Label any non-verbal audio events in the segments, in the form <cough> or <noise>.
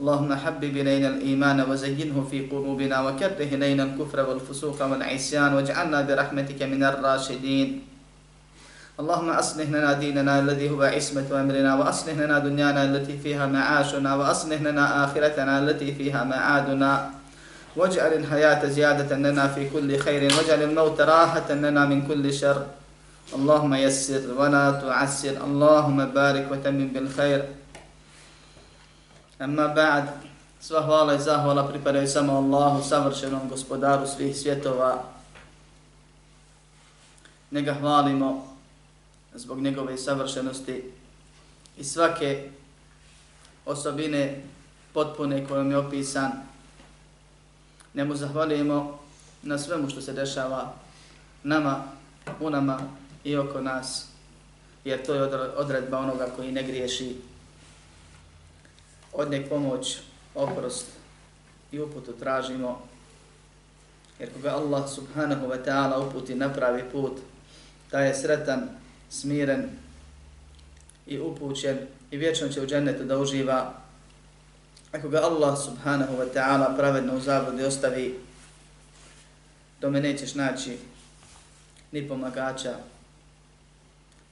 اللهم حبب إلينا الإيمان وزينه في قلوبنا وكره إلينا الكفر والفسوق والعصيان واجعلنا برحمتك من الراشدين. اللهم أصلح لنا ديننا الذي هو عصمة أمرنا وأصلح لنا دنيانا التي فيها معاشنا وأصلح لنا آخرتنا التي فيها معادنا. واجعل الحياة زيادة لنا في كل خير واجعل الموت راحة لنا من كل شر. اللهم يسر ولا تعسر اللهم بارك وتمم بالخير. Amma ba'd, sva hvala i zahvala pripadaju samo Allahu, savršenom gospodaru svih svjetova. Njega hvalimo zbog njegove savršenosti i svake osobine potpune kojom je opisan. Njemu zahvalimo na svemu što se dešava nama, u nama i oko nas, jer to je odredba onoga koji ne griješi od nek pomoć, oprost i uputu tražimo. Jer koga Allah subhanahu wa ta'ala uputi na pravi put, da je sretan, smiren i upućen i vječno će u džennetu da uživa. Ako ga Allah subhanahu wa ta'ala pravedno u zabludi ostavi, do me nećeš naći ni pomagača,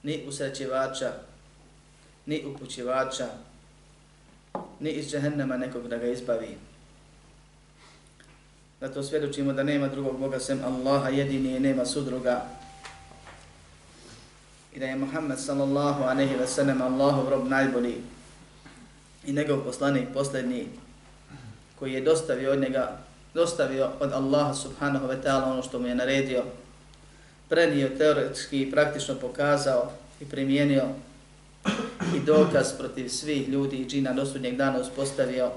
ni usrećivača, ni upućivača, ni iz džehennema nekog da ga izbavi. Zato svjedočimo da nema drugog Boga sem Allaha jedini i nema sudruga. I da je Muhammed sallallahu aleyhi ve sellem Allahov rob najbolji i njegov poslanik posljednji koji je dostavio od njega, dostavio od Allaha subhanahu wa ta'ala ono što mu je naredio, prenio teoretski i praktično pokazao i primijenio i dokaz protiv svih ljudi i džina do sudnjeg dana uspostavio,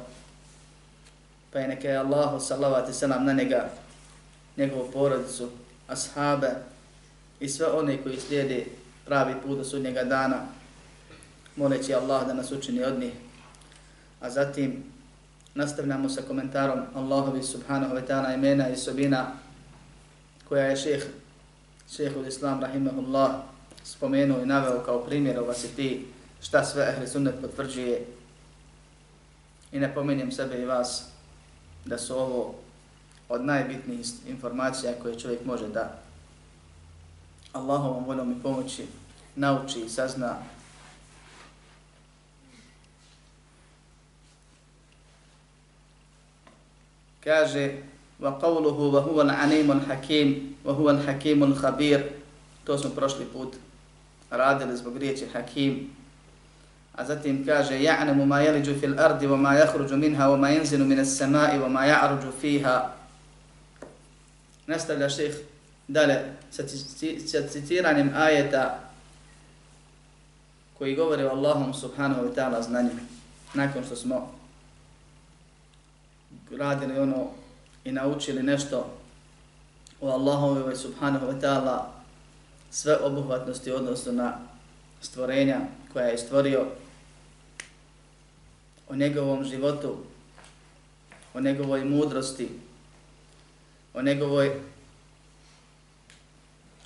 pa je neke Allahu salavati selam na njega, njegovu porodicu, ashabe i sve one koji slijede pravi put do sudnjega dana, moleći Allah da nas učini od njih. A zatim nastavljamo sa komentarom Allahovi subhanahu wa ta'ala imena i sobina koja je šeheh, šeheh Islam rahimahullah spomenuo i naveo kao primjer ova se ti šta sve ehli sunnet potvrđuje. I ne pominjem sebe i vas da su ovo od najbitnijih informacija koje čovjek može da Allahovom voljom i pomoći nauči i sazna. Kaže wa qawluhu wa huwa al-alim al-hakim wa huwa al-hakim al-khabir. To smo prošli put radili zbog riječi hakim A zatim kaže ja'nemu ma yaliju fil ardi wa ma yakhruju minha wa ma yanzilu minas samai wa ma ya'ruju fiha. Nastavlja ših dalje sa citiranjem ajeta koji govori o Allahom subhanahu wa ta'ala znanju. Nakon što smo radili ono i naučili nešto o Allahovi subhanahu wa ta'ala sve obuhvatnosti odnosno na stvorenja koja je stvorio o njegovom životu, o njegovoj mudrosti, o njegovoj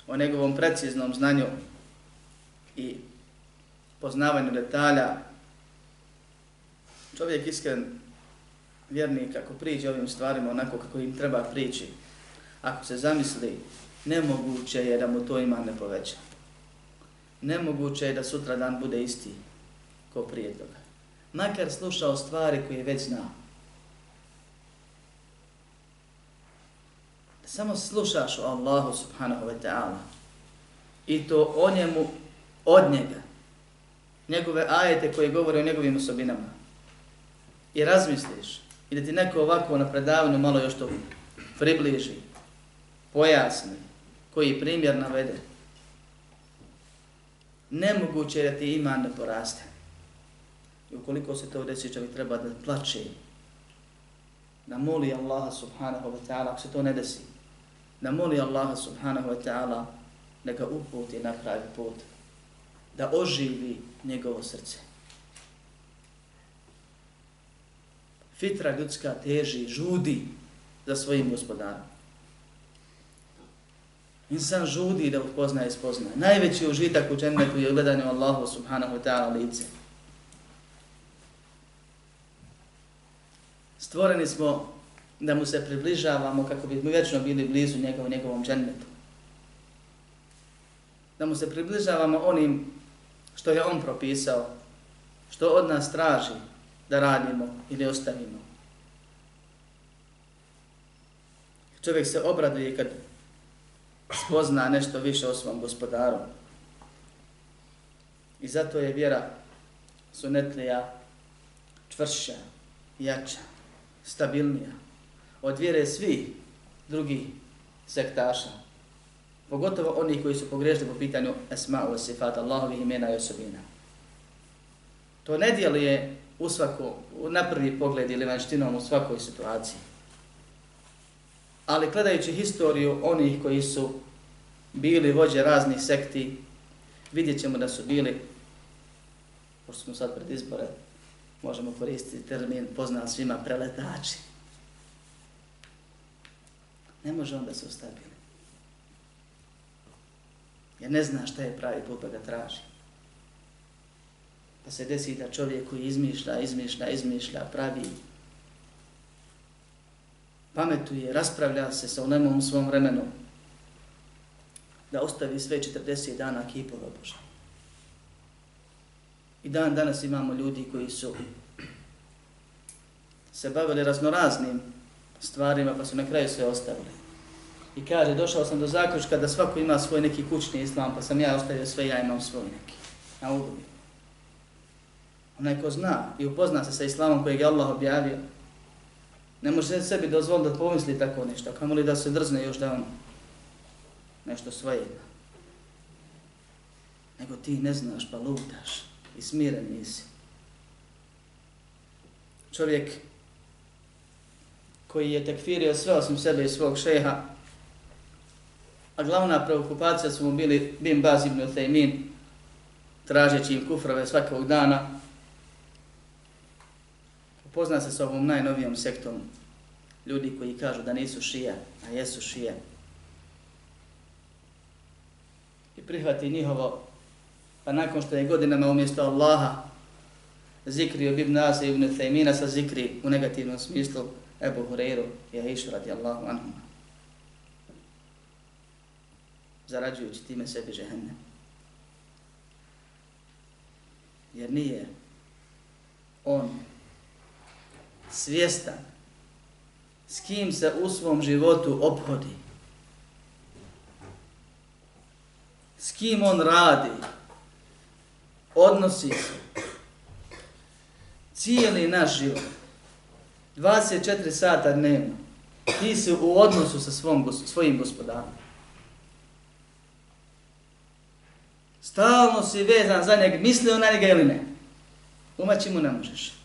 o njegovom preciznom znanju i poznavanju detalja. Čovjek iskren vjernik ako priđe ovim stvarima onako kako im treba prići, ako se zamisli, nemoguće je da mu to ima ne poveća. Nemoguće je da sutra dan bude isti ko prije toga makar slušao stvari koje već zna. samo slušaš o Allahu subhanahu wa ta'ala i to o njemu od njega, njegove ajete koje govore o njegovim osobinama i razmisliš i da ti neko ovako na predavanju malo još to približi, pojasni, koji primjer navede, nemoguće je da ti iman ne poraste. I ukoliko se to desi, čovjek treba da plače, da moli Allaha subhanahu wa ta'ala, ako se to ne desi, da moli Allaha subhanahu wa ta'ala da ga uputi na pravi put, da oživi njegovo srce. Fitra ljudska teži, žudi za svojim gospodarom. Insan žudi da upozna i spozna. Najveći užitak u džennetu je gledanje Allahu subhanahu wa ta'ala lice. Stvoreni smo da mu se približavamo kako bi mu vječno bili blizu njegov, njegovom džennetu. Da mu se približavamo onim što je on propisao, što od nas traži da radimo ili ostavimo. Čovjek se obraduje kad spozna nešto više o svom gospodaru. I zato je vjera sunetlija čvršća, jača, stabilnija od vjere svi drugi sektaša. Pogotovo oni koji su pogrešili po pitanju esma'u sifata Allahovih imena i osobina. To ne djeluje u svako, na prvi pogled ili vanštinom u svakoj situaciji. Ali gledajući historiju onih koji su bili vođe raznih sekti, vidjet ćemo da su bili, pošto smo sad pred izbore, možemo koristiti termin poznan svima preletači. Ne može onda se ustabili. Jer ne zna šta je pravi put pa ga traži. Pa se desi da čovjek koji izmišlja, izmišlja, izmišlja, pravi pametuje, raspravlja se sa ulemom u svom vremenu, da ostavi sve 40 dana kipova Boža. I dan danas imamo ljudi koji su se bavili raznoraznim stvarima pa su na kraju sve ostavili. I kaže, došao sam do zaključka da svako ima svoj neki kućni islam, pa sam ja ostavio sve, ja imam svoj neki. Na ugovi. Onaj ko zna i upozna se sa islamom kojeg je Allah objavio, Ne može sebi dozvoliti da pomisli tako nešto, kamo li da se drzne još da on nešto svoje ima. Nego ti ne znaš pa lutaš i smiren nisi. Čovjek koji je tekfirio sve osim sebe i svog šeha, a glavna preokupacija su mu bili Bim Baz ibn Uthaymin, tražeći im kufrove svakog dana, Pozna se s ovom najnovijom sektom ljudi koji kažu da nisu šije, a jesu šije. I prihvati njihovo, pa nakon što je godinama umjesto Allaha zikri ob Ibn Asa ibn Thaymina sa zikri u negativnom smislu Ebu Hureyru i Aishu radijallahu anhum. Zarađujući time sebi žehenne. Jer nije on svjestan s kim se u svom životu obhodi. S kim on radi. Odnosi se. Cijeli naš život. 24 sata dnevno. Ti si u odnosu sa svom, svojim gospodarom. Stalno si vezan za njega. Mislio na njega ili ne? Umaći mu ne možeš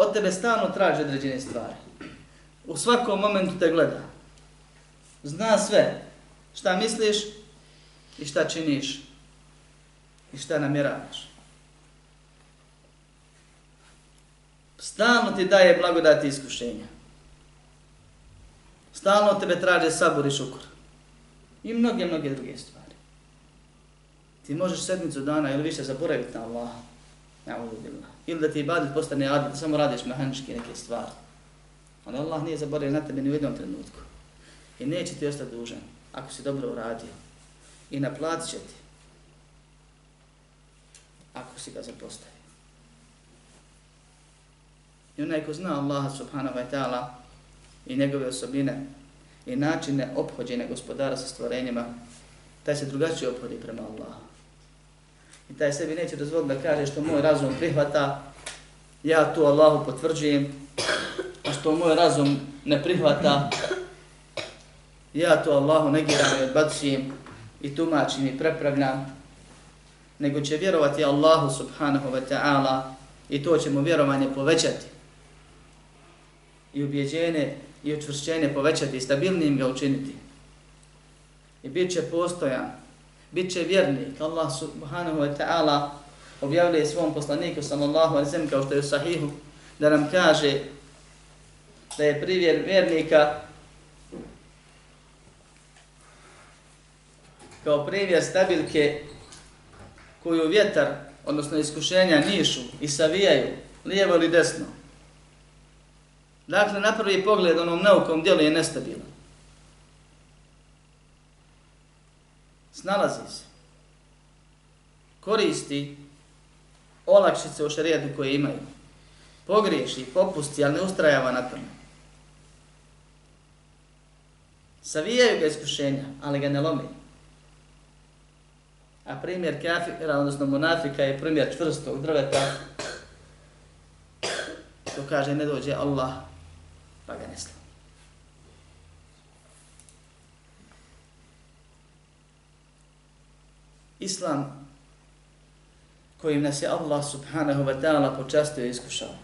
od tebe stalno traži određene stvari. U svakom momentu te gleda. Zna sve šta misliš i šta činiš i šta namjeravaš. Stalno ti daje blagodati iskušenja. Stalno tebe traže sabor i šukor. I mnoge, mnoge druge stvari. Ti možeš sedmicu dana ili više zaboraviti na Allaha. Na'udhu Ili da ti ibadet postane adet, samo radiš mehanički neke stvari. Ali Allah nije zaboravio na tebe ni u jednom trenutku. I neće ti ostati dužan ako si dobro uradio. I naplatit će ti ako si ga zapostavio. I onaj ko zna Allaha subhanahu wa ta'ala i njegove osobine i načine obhođenja gospodara sa stvorenjima, taj se drugačije obhodi prema Allahu. I taj sebi neće dozvoliti da kaže što moj razum prihvata, ja to Allahu potvrđujem, a što moj razum ne prihvata, ja to Allahu negiram i odbacujem i tumačim i prepravljam, nego će vjerovati Allahu subhanahu wa ta'ala i to će mu vjerovanje povećati i ubjeđenje i učvršćenje povećati i stabilnim ga učiniti. I bit će postojan, bit će vjernik. Allah subhanahu wa ta'ala objavljuje svom poslaniku sallallahu alaihi sallam kao što je u sahihu da nam kaže da je privjer vjernika kao primjer stabilke koju vjetar, odnosno iskušenja, nišu i savijaju lijevo ili desno. Dakle, na prvi pogled onom naukom djelu je nestabilan. Snalazi se. Koristi olakšice u šarijetu koje imaju. Pogriješi, popusti, ali ne ustrajava na tome. Savijaju ga iskušenja, ali ga ne lomi. A primjer kafira, odnosno monafika, je primjer čvrstog drveta. To kaže, ne dođe Allah, pa ga ne slavi. Islam kojim nas je Allah subhanahu wa ta'ala počastio i iskušao.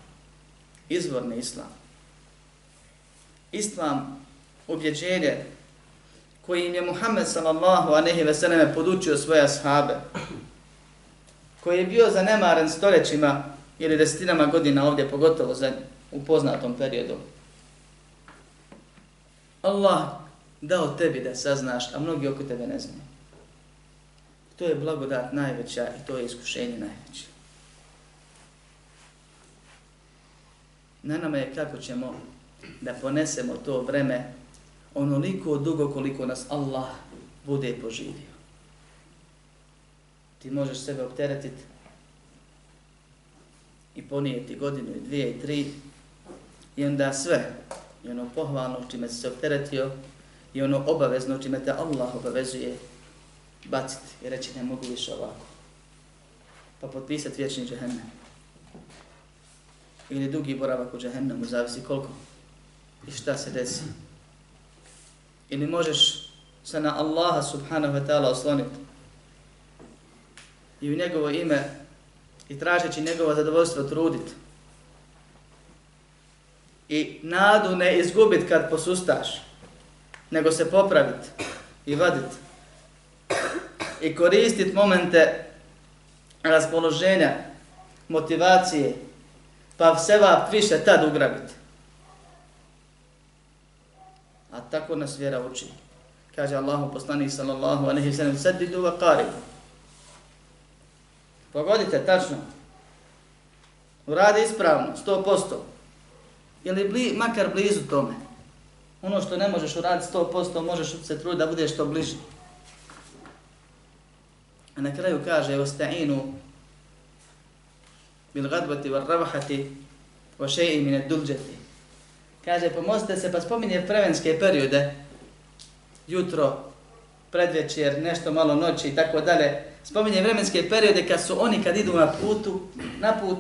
Izvorni Islam. Islam ubjeđenje kojim je Muhammed sallallahu a ve veseleme podučio svoje ashabe, koji je bio zanemaren stoljećima ili desetinama godina ovdje, pogotovo za, u poznatom periodu. Allah dao tebi da saznaš, a mnogi oko tebe ne znaju. To je blagodat najveća i to je iskušenje najveće. Na nama je kako ćemo da ponesemo to vreme onoliko dugo koliko nas Allah bude poživio. Ti možeš sebe opteretiti i ponijeti godinu i dvije i tri i onda sve i ono pohvalno čime se opteretio i ono obavezno čime te Allah obavezuje baciti i reći ne mogu više ovako. Pa potpisati vječni džehennem. Ili dugi boravak u džehennemu, zavisi koliko i šta se desi. Ili možeš se na Allaha subhanahu wa ta'ala osloniti i u njegovo ime i tražeći njegovo zadovoljstvo truditi. I nadu ne izgubit kad posustaš, nego se popravit i vadit i koristiti momente raspoloženja, motivacije, pa seba više tad ugrabiti. A tako nas vjera uči. Kaže Allahu poslanik sallallahu alejhi ve sellem: "Sadidu wa qaribu." Pogodite tačno. Uradi ispravno, 100%. Ili bli, makar blizu tome. Ono što ne možeš uraditi 100%, možeš se truditi da budeš što bliži. A na kraju kaže osta'inu bil gadbati var ravahati wa shay'in min ad-duljati. Kaže pomozite se pa spominje prevenske periode jutro, predvečer, nešto malo noći i tako dalje. Spominje vremenske periode kad su oni kad idu na putu, na put,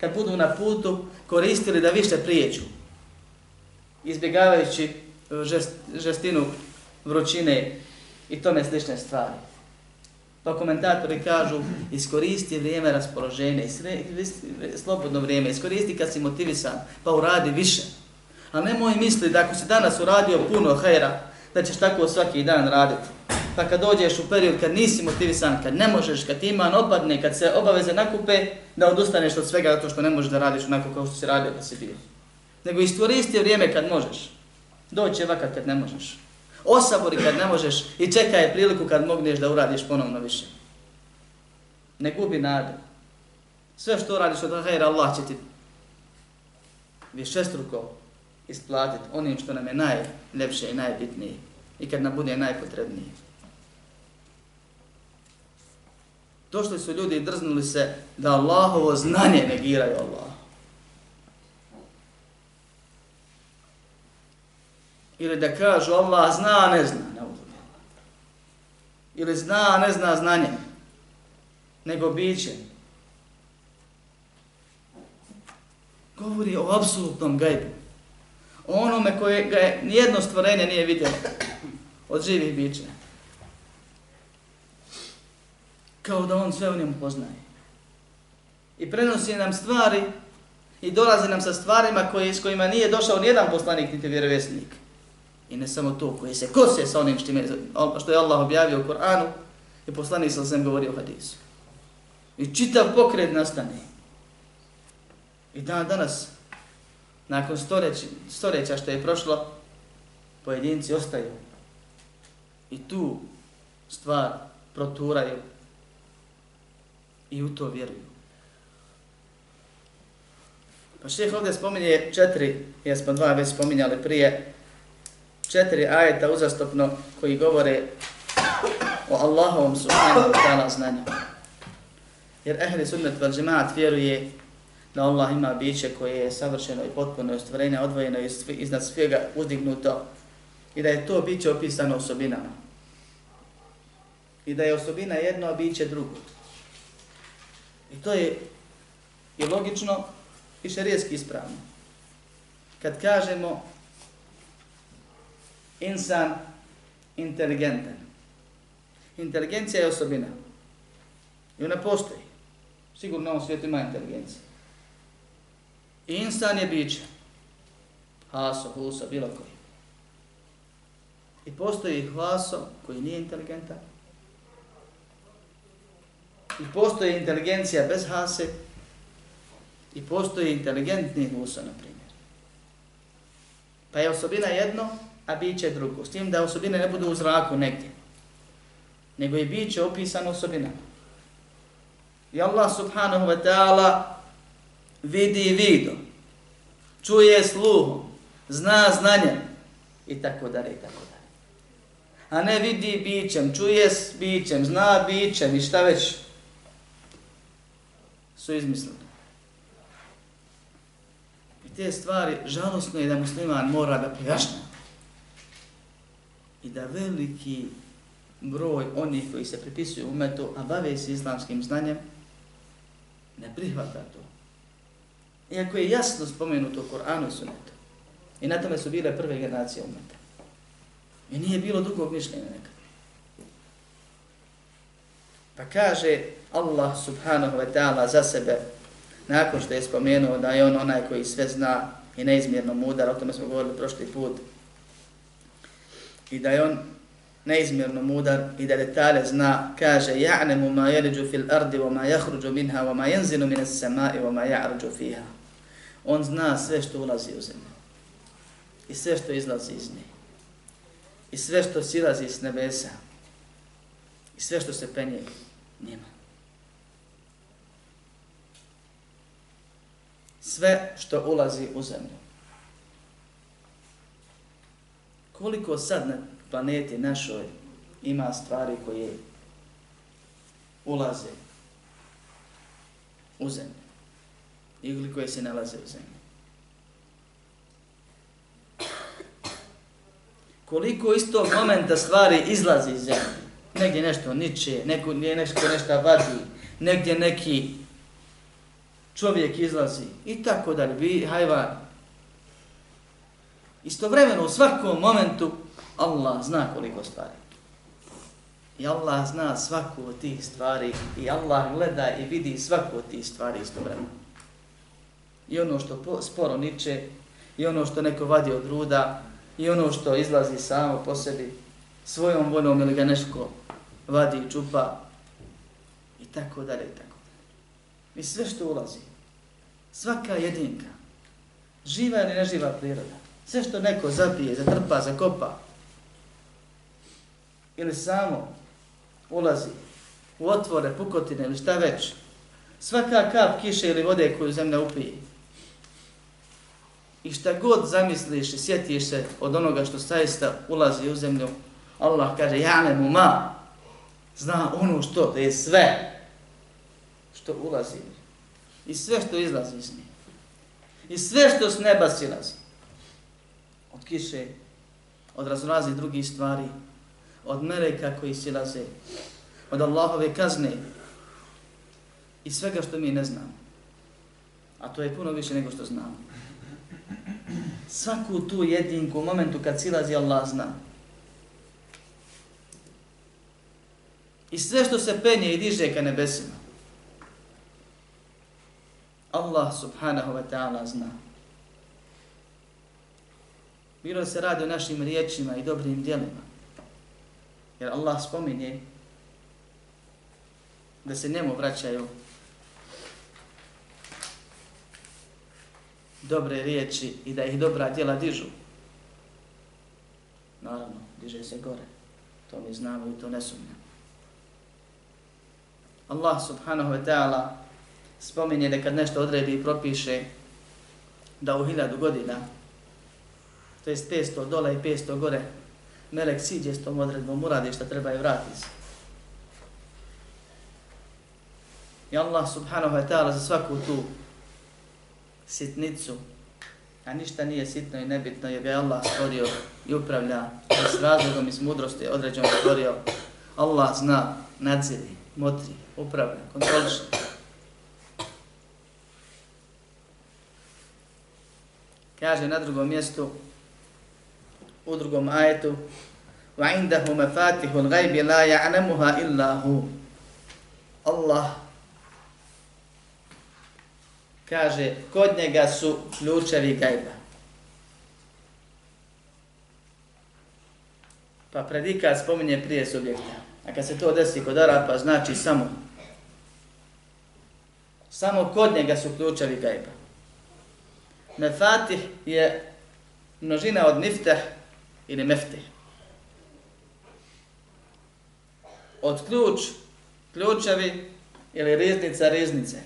kad budu na putu, koristili da više prijeđu. Izbjegavajući žest, žestinu vrućine i tome slične stvari. Pa komentatori kažu, iskoristi vrijeme raspoloženja, slobodno vrijeme, iskoristi kad si motivisan, pa uradi više. A nemoj misli da ako si danas uradio puno hajra, da ćeš tako svaki dan raditi. Pa kad dođeš u period kad nisi motivisan, kad ne možeš, kad ti iman opadne, kad se obaveze nakupe, da odustaneš od svega zato što ne možeš da radiš onako kao što si radio kad si bio. Nego iskoristi vrijeme kad možeš. Doće vakat kad ne možeš osabori kad ne možeš i čekaj priliku kad mogneš da uradiš ponovno više. Ne gubi nadu. Sve što radiš od hajra, Allah će ti višestruko isplatiti onim što nam je najljepše i najbitnije i kad nam bude najpotrebnije. To što su ljudi drznuli se da Allahovo znanje negiraju Allah. Ili da kažu Allah zna, ne zna. Ne Ili zna, ne zna znanje. Nego biće. Govori o apsolutnom gajbu. O onome koje ga je nijedno stvorenje nije vidjelo od živih bića. Kao da on sve u njemu poznaje. I prenosi nam stvari i dolazi nam sa stvarima koje, s kojima nije došao nijedan poslanik niti vjerovjesnik. I ne samo to, koje se kose sa onim što, što je Allah objavio u Koranu i poslani sa sam govorio o hadisu. I čitav pokret nastane. I dan danas, nakon storeća, storeća što je prošlo, pojedinci ostaju i tu stvar proturaju i u to vjeruju. Pa šeheh ovdje spominje četiri, jesmo dva već spominjali prije, četiri ajeta uzastopno koji govore o Allahovom subhanahu wa ta'ala znanju. Jer ehli sunnet val džemaat vjeruje da Allah ima biće koje je savršeno i potpuno ostvorenje, odvojeno i iznad svega uzdignuto i da je to biće opisano osobinama. I da je osobina jedno, a biće drugo. I to je i logično i šerijetski ispravno. Kad kažemo insan inteligentan. Inteligencija je osobina. I ona postoji. Sigurno na ovom svijetu ima inteligencija. I insan je biće. Haso, huso, bilo koji. I postoji hlaso koji nije inteligentan. I postoji inteligencija bez hase. I postoji inteligentni huso, na primjer. Pa je osobina jedno, a biće drugo. S tim da osobine ne budu u zraku negdje. Nego je biće opisano osobinama. I Allah subhanahu wa ta'ala vidi vidom, čuje sluhom, zna znanjem i tako dalje i tako dalje. A ne vidi bićem, čuje s bićem, zna bićem i šta već su izmislili. I te stvari žalostno je da musliman mora da pojašnja. I da veliki broj onih koji se pripisuju umetu, a bave se islamskim znanjem, ne prihvata to. Iako je jasno spomenuto u Koranu i Sunnetu. I na tome su bile prve generacije umeta. I nije bilo drugog mišljenja nekad. Pa kaže Allah subhanahu wa ta'ala za sebe, nakon što je spomenuo da je on onaj koji sve zna i neizmjerno mudar, o tome smo govorili prošli put, i da je on neizmjerno mudar i da detalje zna, kaže ja'nemu ma jeliđu fil ardi wa ma jahruđu minha wa ma jenzinu mine samai wa ma ja'ruđu fiha. On zna sve što ulazi u zemlju i sve što izlazi iz nje i sve što silazi iz nebesa i sve što se penje njima. Sve što ulazi u zemlju. Koliko sad na planeti našoj ima stvari koje ulaze u zemlju ili koje se nalaze u zemlji. Koliko iz tog momenta stvari izlazi iz zemlje. Negdje nešto niče, neko, nije nešto nešto vadi, negdje neki čovjek izlazi i tako dalje, bi hajvan. Istovremeno u svakom momentu Allah zna koliko stvari. I Allah zna svaku od tih stvari i Allah gleda i vidi svaku od tih stvari istovremeno. I ono što sporo niče, i ono što neko vadi od ruda, i ono što izlazi samo po sebi, svojom voljom ili ga nešto vadi i čupa, i tako dalje, i tako dalje. I sve što ulazi, svaka jedinka, živa ili neživa priroda, sve što neko zapije, zatrpa, zakopa, ili samo ulazi u otvore, pukotine ili šta već, svaka kap kiše ili vode koju zemlja upije, i šta god zamisliš i sjetiš se od onoga što saista ulazi u zemlju, Allah kaže, ja ne mu ma, zna ono što, da je sve što ulazi i sve što izlazi iz nje. I sve što s neba silazi. Od kiše, od razrazi drugih stvari, od meleka koji silaze, od Allahove kazne i svega što mi ne znamo. A to je puno više nego što znamo. Svaku tu jedinku u momentu kad silazi Allah zna. I sve što se penje i diže ka nebesima. Allah subhanahu wa ta'ala zna. Bilo se radi o našim riječima i dobrim djelima. Jer Allah spominje da se njemu vraćaju dobre riječi i da ih dobra djela dižu. Naravno, diže se gore. To mi znamo i to ne sumnjamo. Allah subhanahu wa ta'ala spominje da kad nešto odredi i propiše da u hiljadu godina, to je 500 dola i 500 gore, melek siđe s tom odredbom, uradi što treba i vrati se. I Allah subhanahu wa ta'ala za svaku tu sitnicu, a ništa nije sitno i nebitno, jer je Allah stvorio i upravlja s razlogom i s mudrosti određeno stvorio. Allah zna, nadziri, motri, upravlja, kontroliše. Kaže na drugom mjestu, u drugom ajetu, وَعِنْدَهُ مَفَاتِهُ الْغَيْبِ لَا يَعْنَمُهَا إِلَّا هُ Allah kaže, kod njega su ključevi gajba. Pa predikat spominje prije subjekta. A kad se to desi kod Arapa, znači samo. Samo kod njega su ključevi gajba. Mefatih je množina od nifteh ili meftih. Od ključ, ključevi ili riznica, riznice.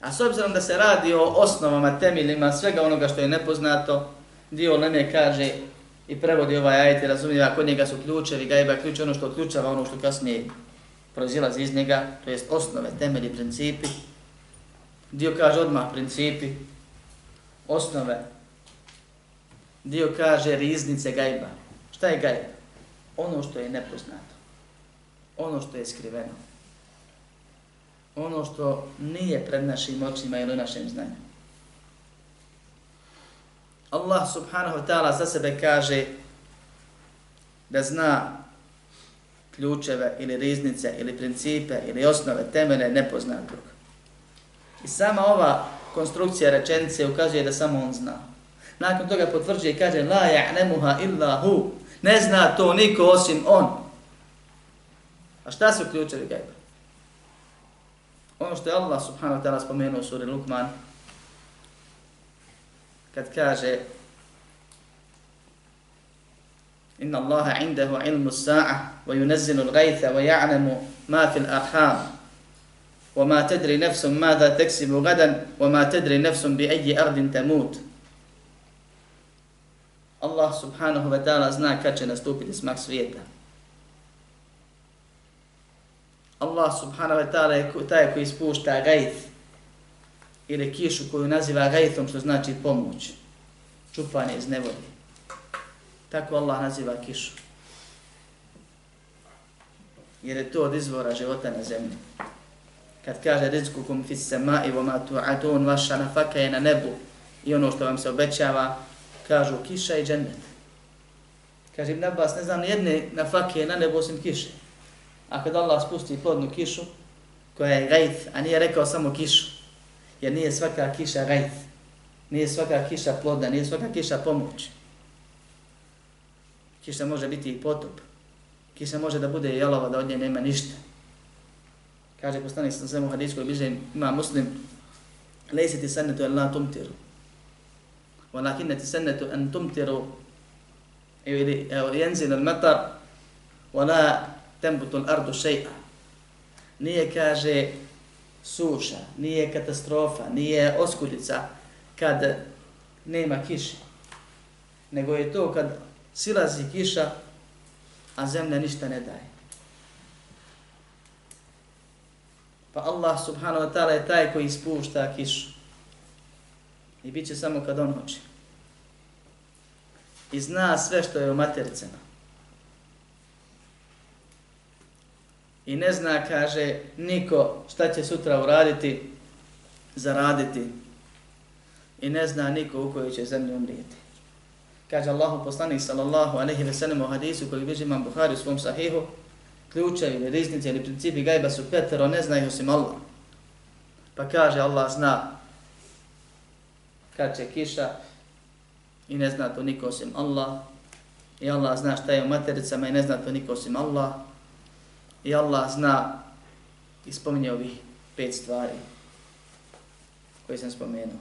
A s obzirom da se radi o osnovama, temeljima, svega onoga što je nepoznato, dio Leme kaže i prevodi ovaj ajet i razumije, kod njega su ključevi, gajba ključ ono što odključava ono što kasnije proizilazi iz njega, to jest osnove, temelji, principi. Dio kaže odmah principi, osnove. Dio kaže riznice gajba. Šta je gajba? Ono što je nepoznato. Ono što je skriveno ono što nije pred našim očima ili našim znanjem. Allah subhanahu wa ta'ala za sebe kaže da zna ključeve ili riznice ili principe ili osnove, temele nepoznatog. I sama ova konstrukcija rečenice ukazuje da samo on zna. Nakon toga potvrđuje i kaže la ja'nemuha illa hu. Ne zna to niko osim on. A šta su ključevi gajba? Ono što je Allah subhanahu wa ta'ala spomenuo u suri Lukman, kad kaže إن الله عنده علم الساعة وينزل الغيث ويعلم ما في الأرحام وما تدري نفس ماذا تكسب غدا وما تدري نفس بأي أرض تموت Allah subhanahu wa ta'ala zna kad će nastupiti smak svijeta. Allah subhanahu wa ta'ala je taj koji ispušta gajt ili kišu koju naziva gajtom što znači pomoć, čupanje iz nevodi. Tako Allah naziva kišu. Jer je to od izvora života na zemlji. Kad kaže rizku kum fis sema i voma tu'atun, vaša nafaka je na nebu i ono što vam se obećava, kažu kiša i džennet. Kaže Ibn Abbas, ne znam, jedne nafake na nebo osim kiše. A kad Allah spusti plodnu kišu, koja je gajth, a nije rekao samo kišu, jer nije svaka kiša gajth, nije svaka kiša plodna, nije svaka kiša pomoć. Kiša može biti i potop. Kiša može da bude jelova, da od nje nema ništa. Kaže poslanik sam svemu hadijskoj bliže ima muslim, lejsi ti sannetu en la tumtiru. ولكن ti أن en tumtiru ili jenzil al matar, wala tembutul ardu. Nije, kaže, suša, nije katastrofa, nije oskudica kad nema kiše. Nego je to kad silazi kiša, a zemlja ništa ne daje. Pa Allah subhanahu wa ta'ala je taj koji ispušta kišu. I bit će samo kad on hoće. i zna sve što je u matericama. I ne zna, kaže, niko šta će sutra uraditi, zaraditi. I ne zna niko u kojoj će zemlji umrijeti. Kaže Allahu poslanik sallallahu alejhi ve sellem u hadisu koji bilježi Imam Buhari u svom sahihu, ključevi ili riznice ili principi gajba su petero, ne zna ih osim Allah. Pa kaže Allah zna kad će kiša i ne zna to niko osim Allah. I Allah zna šta je u matericama i ne zna to niko osim Allah. I Allah zna i spominje ovih pet stvari koje sam spomenuo.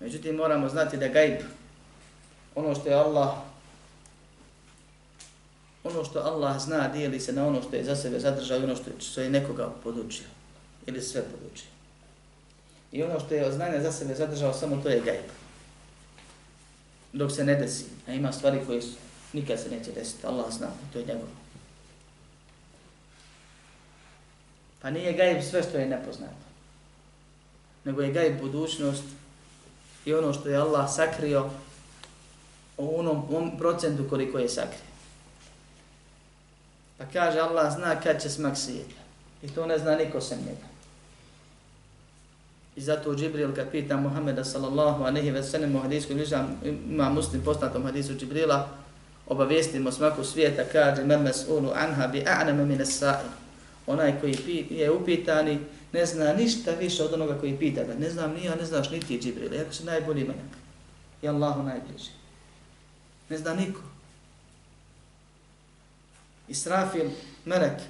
Međutim, moramo znati da gajb, ono što je Allah, ono što Allah zna, dijeli se na ono što je za sebe zadržao i ono što je, što je nekoga podučio. Ili sve podučio. I ono što je znanje za sebe zadržao, samo to je gajb. Dok se ne desi. A ima stvari koje su, nikad se neće desiti. Allah zna, to je njegovo. Pa nije gajb sve što je nepoznato. Nego je gajb budućnost i ono što je Allah sakrio u onom, onom procentu koliko je sakrio. Pa kaže Allah zna kad će smak svijeta. I to ne zna niko sem njega. I zato Džibril kad pita Muhammeda sallallahu aleyhi ve sellem u hadijsku bližam, ima muslim poznatom hadisu Džibrila, obavijestimo smaku svijeta, kaže memes ulu anha bi a'nama mine sa'i. Onaj koji je upitani, ne zna ništa više od onoga koji pita ga. Ne znam ni ja, ne znaš ni ti Džibril, jako se najbolji manjak. I Allahu najbliži. Ne zna niko. Israfil, melek,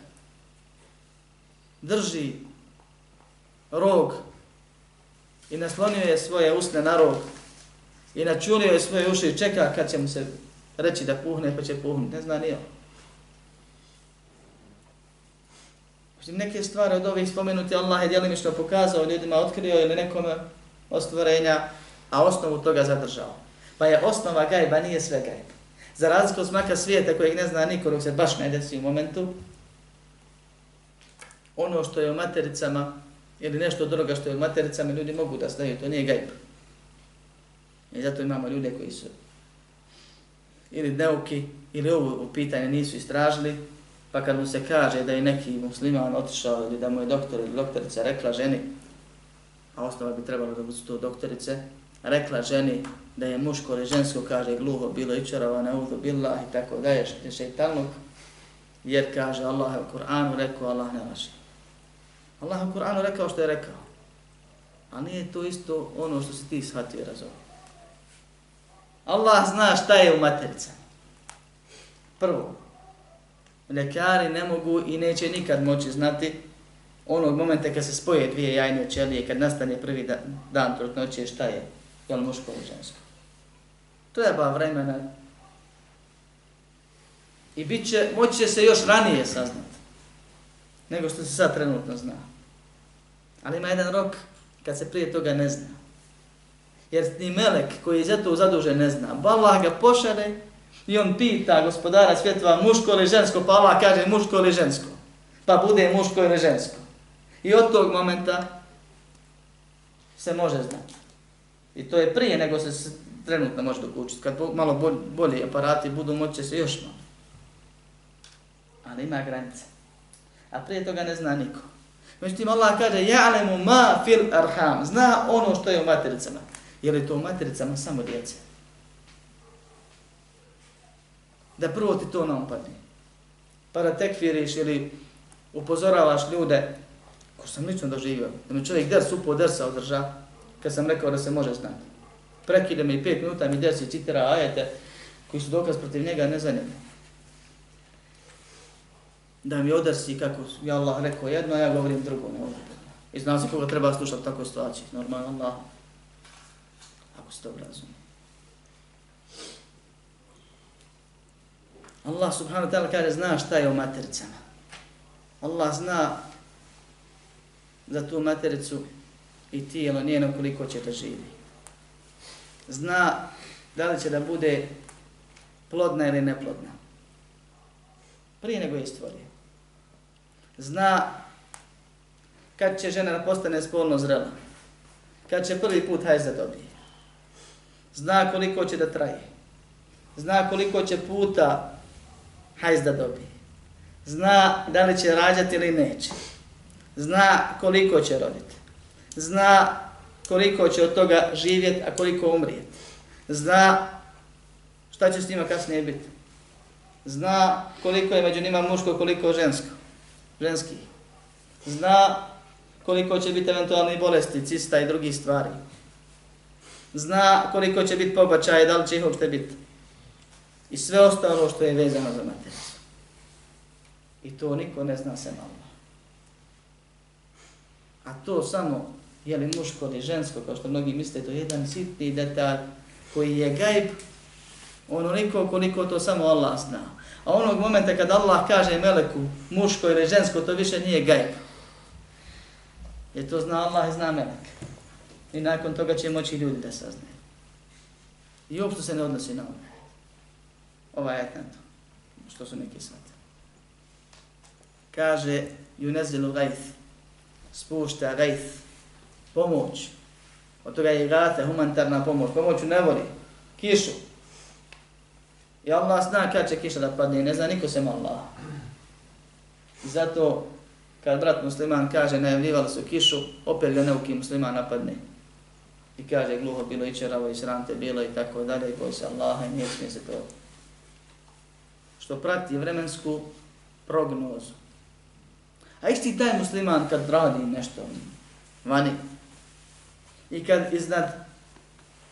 drži rog i naslonio je svoje usne na rog i načulio je svoje uši i čeka kad će mu se reći da puhne pa će puhnuti. Ne zna ni on. Znači, neke stvari od ovih spomenuti Allah je djelimično pokazao ljudima, otkrio ili nekome ostvorenja, a osnovu toga zadržao. Pa je osnova gajba, nije sve gajba. Za razliku od smaka svijeta kojeg ne zna niko, dok se baš ne desi u momentu, ono što je u matericama, ili nešto od onoga što je u matericama, ljudi mogu da znaju, to nije gajb. I zato imamo ljude koji su ili neuki, ili ovo pitanje nisu istražili, Pa kad mu se kaže da je neki musliman otišao ili da mu je doktor ili doktorica rekla ženi, a osnova bi trebalo da budu to doktorice, rekla ženi da je muško ili žensko, kaže gluho, bilo i čarava na billah i tako da je šeitanluk, jer kaže Allah je u Kur'anu rekao, Allah ne laži. Allah u Kur'anu rekao što je rekao. A nije to isto ono što si ti shvatio razumio. Allah zna šta je u matericama. Prvo, Ljekari ne mogu i neće nikad moći znati onog momenta kad se spoje dvije jajne ćelije, kad nastane prvi dan, dan trutnoće, šta je, je li muško ili žensko. To je ba vremena. I bit će, moći će se još ranije saznati, nego što se sad trenutno zna. Ali ima jedan rok kad se prije toga ne zna. Jer ni melek koji je za to zadužen ne zna. Allah ga pošale I on pita gospodara svjetova muško ili žensko, pa Allah kaže muško ili žensko. Pa bude muško ili žensko. I od tog momenta se može znati. I to je prije nego se trenutno može dokučiti. Kad malo bolji aparati budu, moće se još malo. Ali ima granice. A prije toga ne zna niko. Međutim, Allah kaže, ja'lemu ma fil arham. Zna ono što je u matericama. Je li to u matericama samo djece? da prvo ti to naopadne. Pa da tekfiriš ili upozoravaš ljude, ko sam lično doživio, da mi čovjek ders upo dersa održa, kad sam rekao da se može znati. Prekide me i pet minuta mi dersi citira ajete koji su dokaz protiv njega ne zanimljivi. Da mi odrsi kako je Allah rekao jedno, a ja govorim drugo. Ne I zna se koga treba slušati tako situacije. Normalno Allah. Ako se to razumije. Allah subhanahu wa ta'ala kaže zna šta je u matericama. Allah zna za tu matericu i tijelo njeno koliko će da živi. Zna da li će da bude plodna ili neplodna. Prije nego je stvorio. Zna kad će žena postane spolno zrela. Kad će prvi put hajz da dobije. Zna koliko će da traje. Zna koliko će puta hajz da dobije. Zna da li će rađati ili neće. Zna koliko će roditi. Zna koliko će od toga živjeti, a koliko umrijeti. Zna šta će s njima kasnije biti. Zna koliko je među njima muško, koliko žensko. Ženski. Zna koliko će biti eventualni bolesti, cista i drugih stvari. Zna koliko će biti pobačaje, da li će ih uopšte biti. I sve ostalo što je vezano za materiju. I to niko ne zna se malo. A to samo, je li muško ili žensko, kao što mnogi misle, to je jedan sitni detalj koji je gajb, onoliko koliko to samo Allah zna. A onog momenta kad Allah kaže meleku, muško ili žensko, to više nije gajb. Jer to zna Allah i zna melek. I nakon toga će moći ljudi da saznaju. I uopšte se ne odnosi na ovo. Ovaj ajet na to. Što su neki svati. Kaže, junezilu gajf. Spušta gajf. Pomoć. Od toga je i humanitarna pomoć. Pomoć u nevoli. Kišu. I Allah zna kad će kiša da padne. Ne zna niko sem Allah. I zato kad brat musliman kaže najavljivali su kišu, opet ga neuki musliman napadne. I kaže gluho bilo i čeravo i srante bilo i tako dalje i boj se Allaha i nije smije se to. Što prati vremensku prognozu. A isti taj musliman kad radi nešto vani i kad iznad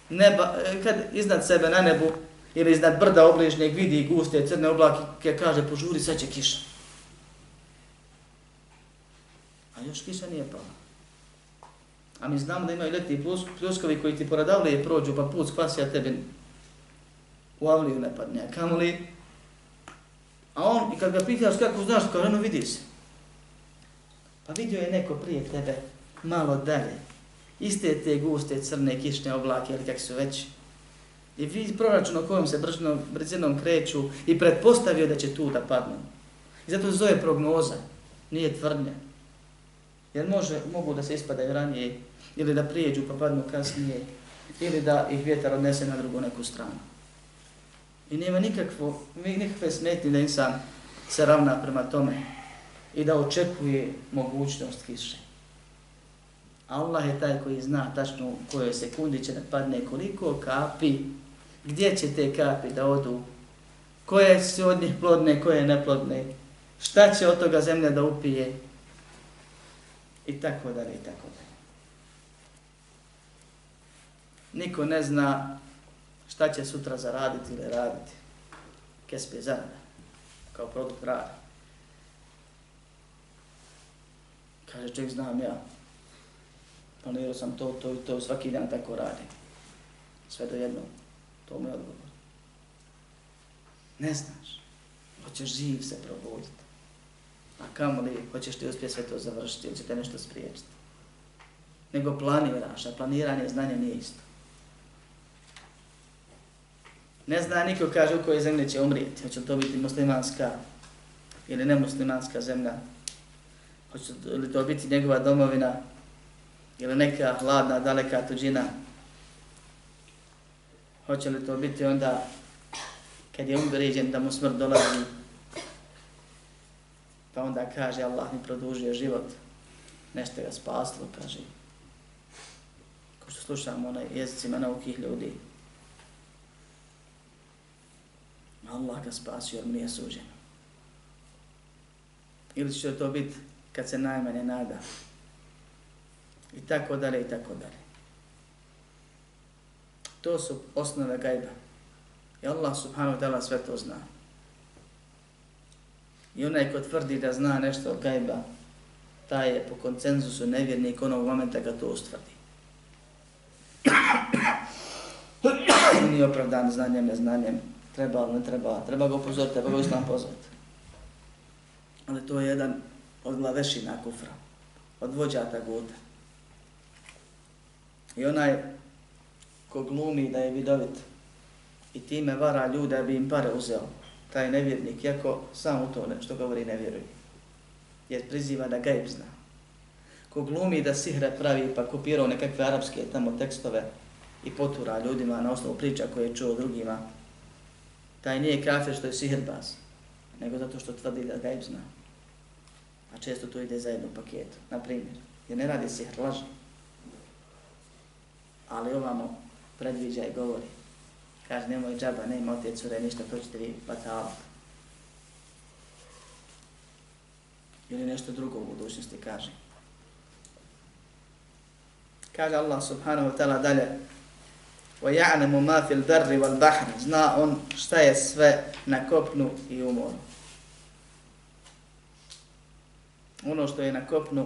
neba, e, kad iznad sebe na nebu ili iznad brda obližnjeg vidi guste crne oblake, kaže požuri sad će kiša. A još kiša nije pala. A mi znamo da imaju leti pljuskovi koji ti poradavlije prođu pa put spasi, a tebi u avliju ne padne. A li? A on, i kad ga pitaš kako znaš, kao eno vidi se. Pa vidio je neko prije tebe, malo dalje. Iste te guste crne kišne oblake, ili kak su već. I vi proračuno kojom se brzinom, brzinom kreću i pretpostavio da će tu da padnu. I zato se zove prognoza, nije tvrdnja. Jer može, mogu da se ispadaju ranije, ili da prijeđu pa padnu kasnije, ili da ih vjetar odnese na drugu neku stranu. I nema nikakvo, nikakve smetnje da insan se ravna prema tome i da očekuje mogućnost kiše. Allah je taj koji zna tačno u kojoj sekundi će da padne koliko kapi, gdje će te kapi da odu, koje su od njih plodne, koje neplodne, šta će od toga zemlja da upije, i tako dalje i tako dalje. Niko ne zna šta će sutra zaraditi ili raditi. Kesp je zarada, kao produkt rada. Kaže, čovjek znam ja, planirao sam to, to i to, svaki dan tako radim. Sve do jednog, to mu je odgovor. Ne znaš, hoćeš živ se probuditi. A kamo li hoćeš ti uspjeti sve to završiti ili će te nešto spriječiti? Nego planiraš, a planiranje znanja nije isto. Ne zna niko kaže u kojoj zemlji će umrijeti. Hoće to biti muslimanska ili nemuslimanska zemlja. Hoće li to biti njegova domovina ili neka hladna, daleka tuđina. Hoće li to biti onda kad je umrijeđen da mu smrt dolazi Pa onda kaže Allah mi produžio život, nešto ga spaslo, kaže. Ko što slušamo na jezicima naukih ljudi. Allah ga spasio, jer mi je suđeno. Ili će to biti kad se najmanje nada. I tako dalje, i tako dalje. To su osnove gajba. I Allah subhanahu wa ta'ala sve to zna. I onaj ko tvrdi da zna nešto od gajba, taj je po koncenzusu nevjernik onog momenta kad to ustvrdi. <coughs> Nije opravdan znanjem, neznanjem, treba ali ne treba, treba ga upozoriti, treba ga islam pozvati. Ali to je jedan od glavešina kufra, od vođata guta. I onaj ko glumi da je vidovit i time vara ljude bi im pare uzeo, taj nevjernik, jako sam u to što govori ne vjeruje. Jer priziva da gajb zna. Ko glumi da sihre pravi pa kopirao nekakve arapske tamo tekstove i potura ljudima na osnovu priča koje je čuo drugima, taj nije kafir što je sihrbaz, nego zato što tvrdi da ga zna. A često to ide zajedno u paketu, na primjer. Jer ne radi sihr, laži. Ali ovamo predviđa i govori. Kaže, nemoj džaba, ne ima otec ure, ništa, to ćete vi batalati. Ili nešto drugo u budućnosti kaže. Kaže Allah subhanahu wa ta'ala dalje, وَيَعْنَمُ مَا فِي الْبَرِّ وَالْبَحْرِ Zna on šta je sve na kopnu i u moru. Ono što je na kopnu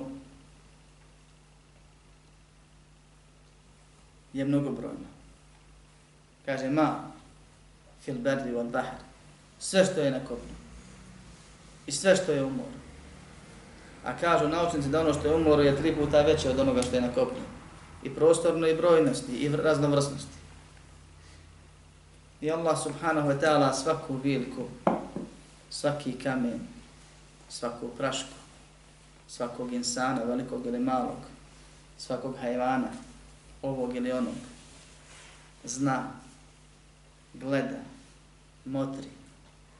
je mnogobrojno. Kaže ma fil berdi wal bahar. Sve što je na kopnu. I sve što je u moru. A kažu naučnici da ono što je u moru je tri puta veće od onoga što je na kopnu. I prostorno i brojnosti i raznovrsnosti. I Allah subhanahu wa ta'ala svaku vilku, svaki kamen, svaku prašku, svakog insana, velikog ili malog, svakog hajvana, ovog ili onog, zna, gleda, motri,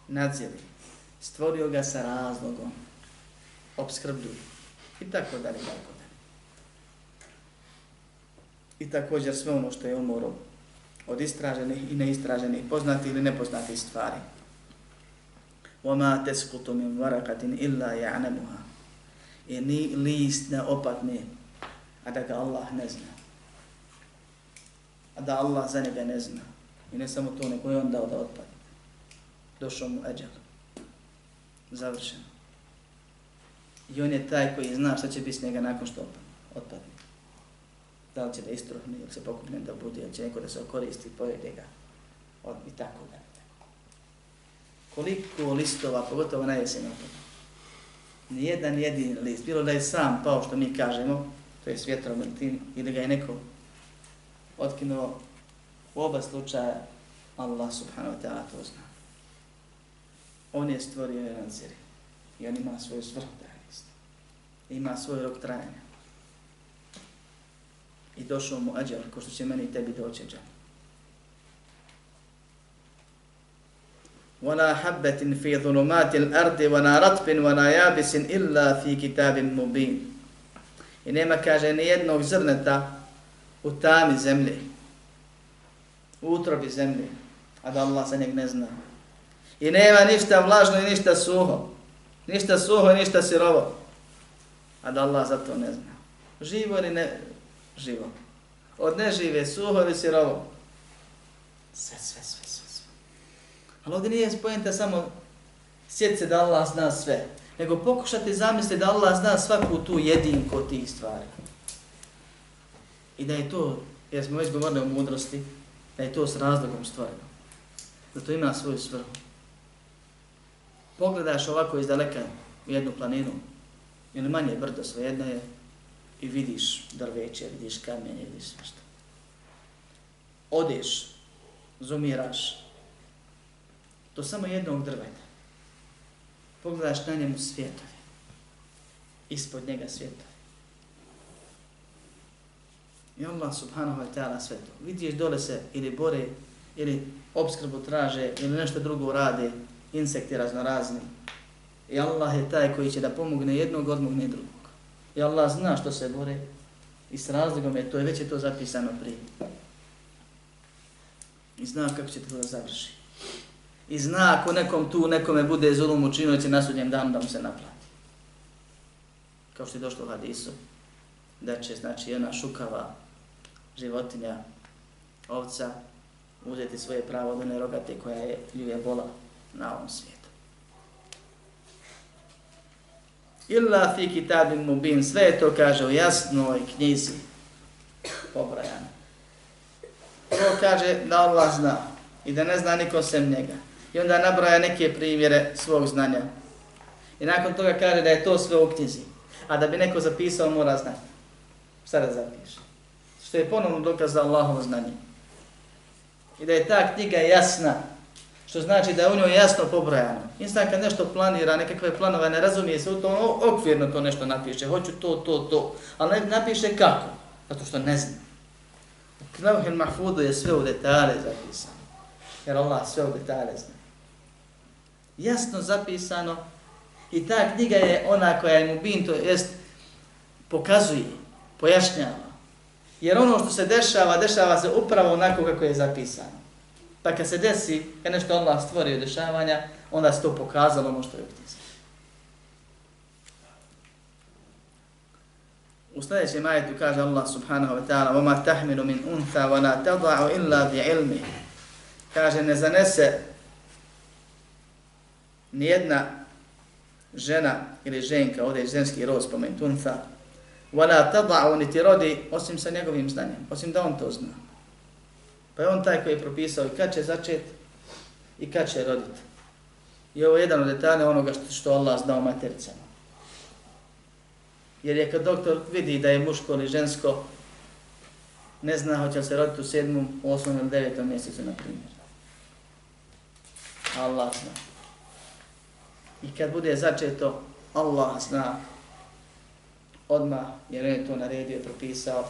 nadziri, stvorio ga sa razlogom, obskrbljuje i tako dalje, tako dalje. I također sve ono što je umoro od istraženih i neistraženih, poznatih ili nepoznatih stvari. وَمَا تَسْكُتُ مِنْ وَرَقَةٍ إِلَّا يَعْنَمُهَا I ni list ne opadne, a da ga Allah ne zna. A da Allah za njega ne zna. I ne samo to, nego je on dao da otpadne. Došao mu eđel. Završeno. I on je taj koji zna šta će biti s njega nakon što otpadne da li će da istruhne ili se pokupne da bude, ili će neko da se okoristi, pojede ga, od, i tako da. Koliko listova, pogotovo na jesen opada. Nijedan jedin list, bilo da je sam pao što mi kažemo, to je s ili, ili ga je neko otkinuo, u oba slučaja Allah subhanahu wa ta'ala to zna. On je stvorio jedan ziri i on ima svoju svrhu da Ima svoj rok trajanja i došao mu ađel, ko što će meni i tebi doći ađel. وَلَا حَبَّةٍ فِي ظُلُمَاتِ الْأَرْضِ وَلَا رَطْبٍ وَلَا يَابِسٍ إِلَّا فِي كِتَابٍ مُبِينٍ I nema, kaže, ni jednog zrneta u tami zemlje, u utrobi zemlje, a da Allah za njeg ne zna. I nema ništa vlažno i ništa suho, ništa suho i ništa sirovo, a da Allah za to ne zna. Živo ili ne, živo. Od nežive, suho ili sirovo. Sve, sve, sve, sve, sve. Ali ovdje nije spojenta samo sjeti se da Allah zna sve, nego pokušati zamisliti da Allah zna svaku tu jedinku od tih stvari. I da je to, jer smo već govorili o mudrosti, da je to s razlogom stvoreno. Da to ima svoju svrhu. Pogledaš ovako iz daleka u jednu planinu, ili manje brdo, svejedno je, i vidiš drveće, vidiš kamenje, vidiš sve što. Odeš, zumiraš, do samo jednog drveta. Pogledaš na njemu svjetove, ispod njega svjetove. I Allah subhanahu wa ta'ala sve to. Vidiš dole se ili bore, ili obskrbu traže, ili nešto drugo rade, insekti raznorazni. I Allah je taj koji će da pomogne jednog, odmogne drugog. I Allah zna što se bore i s razlogom je to, je već je to zapisano prije. I zna kako će to da završi. I zna ako nekom tu, nekome bude zulum učinio, će na sudnjem danu da mu se naplati. Kao što je došlo u hadisu, da će, znači, jedna šukava životinja, ovca, uzeti svoje pravo od one rogate koja je ljuje bola na ovom svijetu. illa fi kitabin mubin, sve to kaže u jasnoj knjizi pobrajano. To kaže da Allah zna i da ne zna niko sem njega. I onda nabraja neke primjere svog znanja. I nakon toga kaže da je to sve u knjizi. A da bi neko zapisao, mora znati. Šta da zapiše? Što je ponovno dokaz za Allahovo znanje. I da je ta knjiga jasna, što znači da je u njoj jasno pobrojano. Insan kad nešto planira, nekakve planove, ne razumije se u to, okvirno to nešto napiše, hoću to, to, to, ali ne napiše kako, zato što ne zna. U Knavhil Mahfudu je sve u detalje zapisano. Jer Allah sve u detalje zna. Jasno zapisano. I ta knjiga je ona koja je mu bin, to jest pokazuje, pojašnjava. Jer ono što se dešava, dešava se upravo onako kako je zapisano. Pa kad se desi, kad nešto Allah stvorio dešavanja, onda se to pokazalo ono što je upisano. U sljedećem ajetu kaže Allah subhanahu wa ta'ala وَمَا تَحْمِلُ مِنْ أُنْثَا وَلَا تَضَعُ إِلَّا بِعِلْمِ Kaže, ne zanese nijedna žena ili ženka, ovdje je ženski rod spomenut, unfa, وَلَا تَضَعُ niti rodi osim sa njegovim znanjem, osim da on to zna. Pa je on taj koji je propisao i kad će začet i kad će roditi. I ovo je jedan od detalja onoga što, što Allah znao matericama. Jer je kad doktor vidi da je muško ili žensko, ne zna hoće se roditi u sedmom, osmom ili devetom mjesecu, na primjer. Allah zna. I kad bude začeto, Allah zna odmah, jer je to naredio i propisao.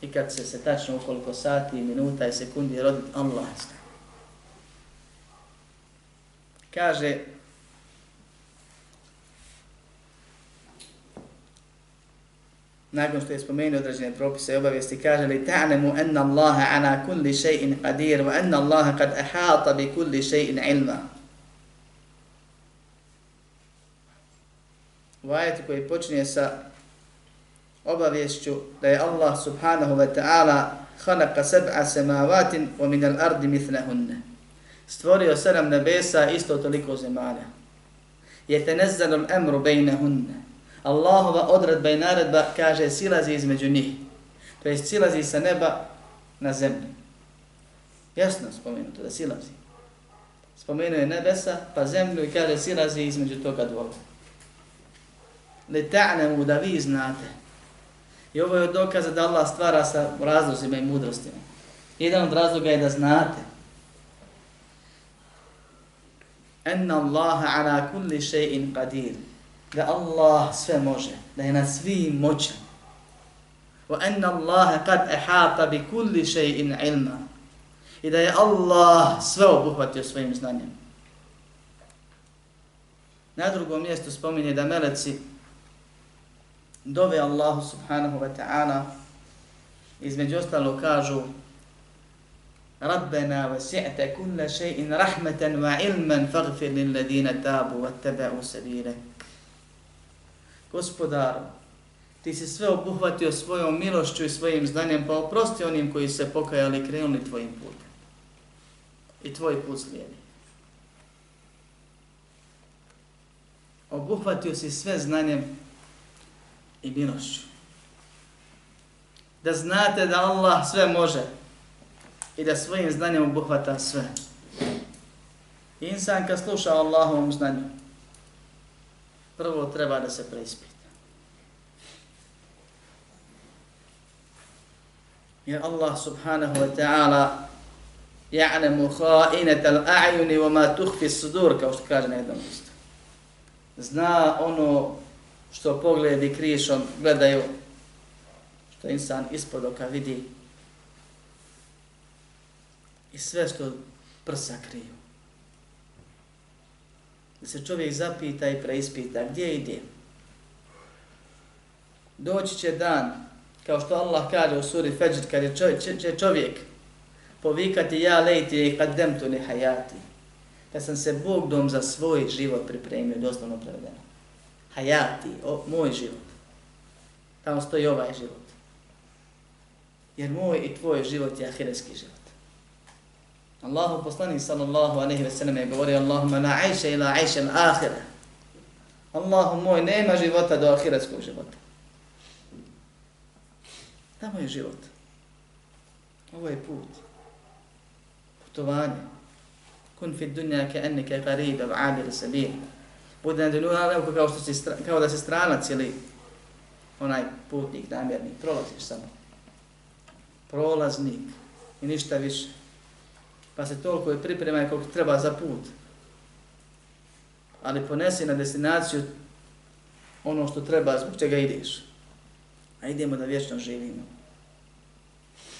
I kad se se tačno ukoliko sati, minuta i sekundi roditi, Allah zna. Kaže, nakon što je spomenuo određene propise i obavijesti, kaže li ta'nemu enna Allaha ana kulli še'in qadir wa enna Allaha kad ahata bi kulli še'in ilma. U ajetu koji počinje sa obavješću da je Allah subhanahu wa ta'ala khalaqa sab'a semavatin wa min al-ardi mithlahunna. Stvorio sedam nebesa isto toliko zemalja. Je tenezzalul amru bejnehunne. Allahova odredba i naredba kaže silazi između njih. To jest silazi sa neba na zemlju. Jasno spomenuto da silazi. Spomenuo je nebesa pa zemlju i kaže silazi između toga dvoga. Le ta'lamu da vi znate. I ovo je od dokaza da Allah stvara sa razlozima i mudrostima. Jedan od razloga je da znate. Enna Allaha ala kulli še'in qadir da Allah sve može, da je na svim moćan. Wa anna Allaha qad ahata bi kulli shay'in ilma. I da je Allah sve obuhvatio svojim znanjem. Na drugom mjestu spominje da meleci dove Allahu subhanahu wa ta'ala između ostalo kažu Rabbena wasi'ta kulla shay'in rahmatan wa ilman faghfir lil ladina tabu wattaba'u sabilak gospodaru, ti si sve obuhvatio svojom milošću i svojim znanjem, pa oprosti onim koji se pokajali i krenuli tvojim putem. I tvoj put slijedi. Obuhvatio si sve znanjem i milošću. Da znate da Allah sve može i da svojim znanjem obuhvata sve. Insan kad sluša Allahovom znanju, prvo treba da se preispita. Jer Allah subhanahu wa ta'ala ja'lemu kha'inat al-a'yuni wa ma tukhfi sudur kao što kaže na jednom mjestu. Zna ono što pogledi krišom gledaju što insan ispod oka vidi i sve što prsa kriju da se čovjek zapita i preispita gdje ide. Doći će dan, kao što Allah kaže u suri Fajr, kad je čovjek, će čovjek povikati ja lejti i kad dem tu ne hajati. Kad sam se Bog dom za svoj život pripremio, doslovno prevedeno. Hajati, o, moj život. Tamo stoji ovaj život. Jer moj i tvoj život je ahiretski život. Allahu poslanik sallallahu alejhi ve sellem je govorio Allahumma la aisha ila aisha al-akhirah. Allahu moj, nema života do ahiretskog života. Tamo je život. Ovo je put. Putovanje. Kun fi dunja ka enneke garib av abir sabil. Bude na dunju kao, što si, kao da se stranac ili onaj putnik, namjernik, prolaziš samo. Prolaznik i ništa više pa se toliko je priprema koliko treba za put. Ali ponesi na destinaciju ono što treba, zbog čega ideš. A idemo da vječno živimo.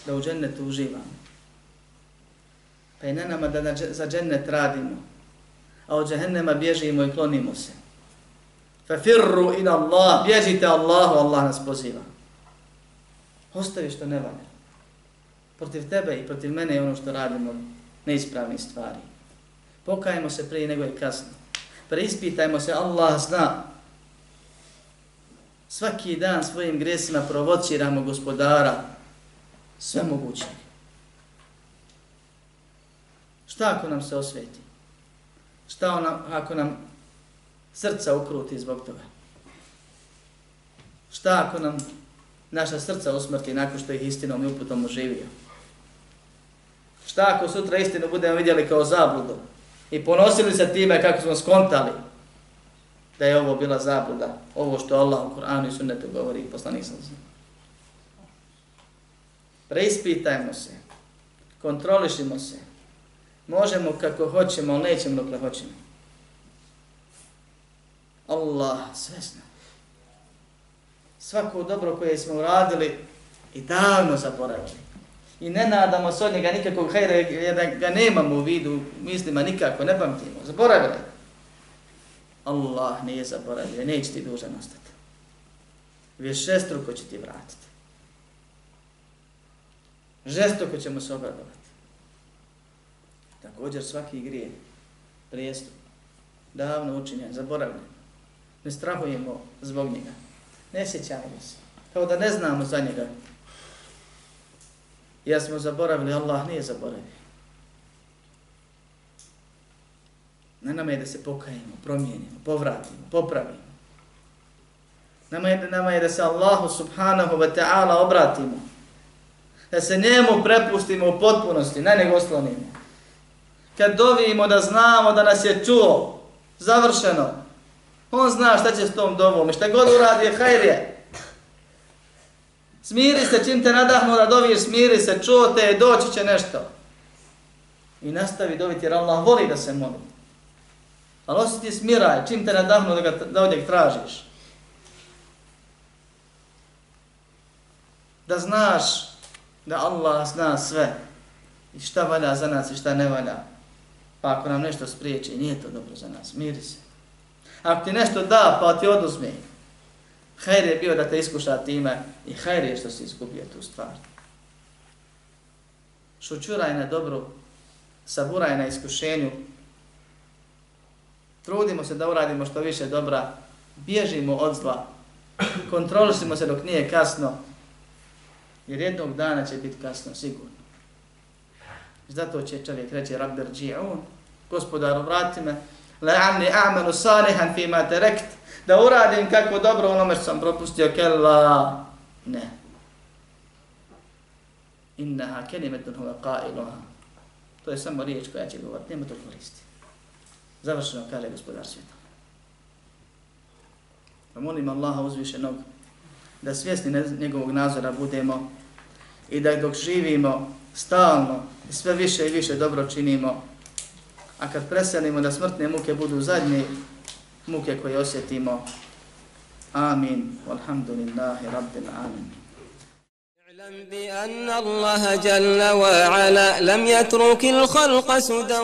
da u džennetu uživamo. Pa je na nama da za džennet radimo, a od džehennema bježimo i klonimo se. Fa firru ila Allah, bježite Allahu, Allah nas poziva. Ostavi što ne valja. Protiv tebe i protiv mene je ono što radimo neispravni stvari. Pokajemo se prije nego je kasno. Preispitajmo se, Allah zna. Svaki dan svojim gresima provociramo gospodara sve moguće. Šta ako nam se osveti? Šta ona, ako nam srca ukruti zbog toga? Šta ako nam naša srca usmrti nakon što ih istinom i uputom oživio? Šta ako sutra istinu budemo vidjeli kao zabludu i ponosili se time kako smo skontali da je ovo bila zabluda, ovo što Allah u Kur'anu i sunnetu govori i poslanik sam znam. Preispitajmo se, kontrolišimo se, možemo kako hoćemo, ali nećemo dokle hoćemo. Allah sve zna. Svako dobro koje smo uradili i davno zaboravili i ne nadamo se od njega nikakvog hajra, jer da ga nemamo u vidu mislima nikako, ne pamtimo, zaboravili. Allah nije zaboravio, neće ti dužan ostati. Više će ti vratiti. Žestoko ćemo se obradovati. Također svaki grije, prijestup, davno učinjen, zaboravljen. Ne strahujemo zbog njega. Ne sjećamo se. Kao da ne znamo za njega Ja smo zaboravili, Allah nije zaboravio. Na nama je da se pokajemo, promijenimo, povratimo, popravimo. Nama je, nama je da se Allahu subhanahu wa ta'ala obratimo. Da se njemu prepustimo u potpunosti, na njeg oslonimo. Kad dovimo da znamo da nas je čuo, završeno, on zna šta će s tom dovom i šta god uradi je hajrije. Smiri se, čim te nadahnu da doviš, smiri se, čuo te, doći će nešto. I nastavi doviti jer Allah voli da se moli. Ali osjeti smiraj, čim te nadahnu da, ga, da odjeg tražiš. Da znaš da Allah zna sve i šta valja za nas i šta ne valja. Pa ako nam nešto spriječi, nije to dobro za nas, miri se. Ako ti nešto da, pa ti oduzmi, Hajr je bio da te iskuša time i hajr je što si izgubio tu stvar. Šučuraj na dobru, saburaj na iskušenju, trudimo se da uradimo što više dobra, bježimo od zla, kontrolisimo se dok nije kasno, jer jednog dana će biti kasno, sigurno. Zato će čovjek reći, Rabber dži'un, gospodaru, vrati me, la'amni a'malu salihan fima terekt, da uradim kako dobro onome što sam propustio, kella, ne. Innaha kelimetun huve qailuha. To je samo riječ koja će govoriti, nema to koristi. Završeno kaže gospodar svijeta. Pa molim Allaha uzvišenog da svjesni njegovog nazora budemo i da dok živimo stalno i sve više i više dobro činimo, a kad preselimo da smrtne muke budu zadnje, muke koje osjetimo. Amin. Walhamdulillahi rabbil alamin. اعلم بأن الله جل وعلا لم يترك الخلق سدى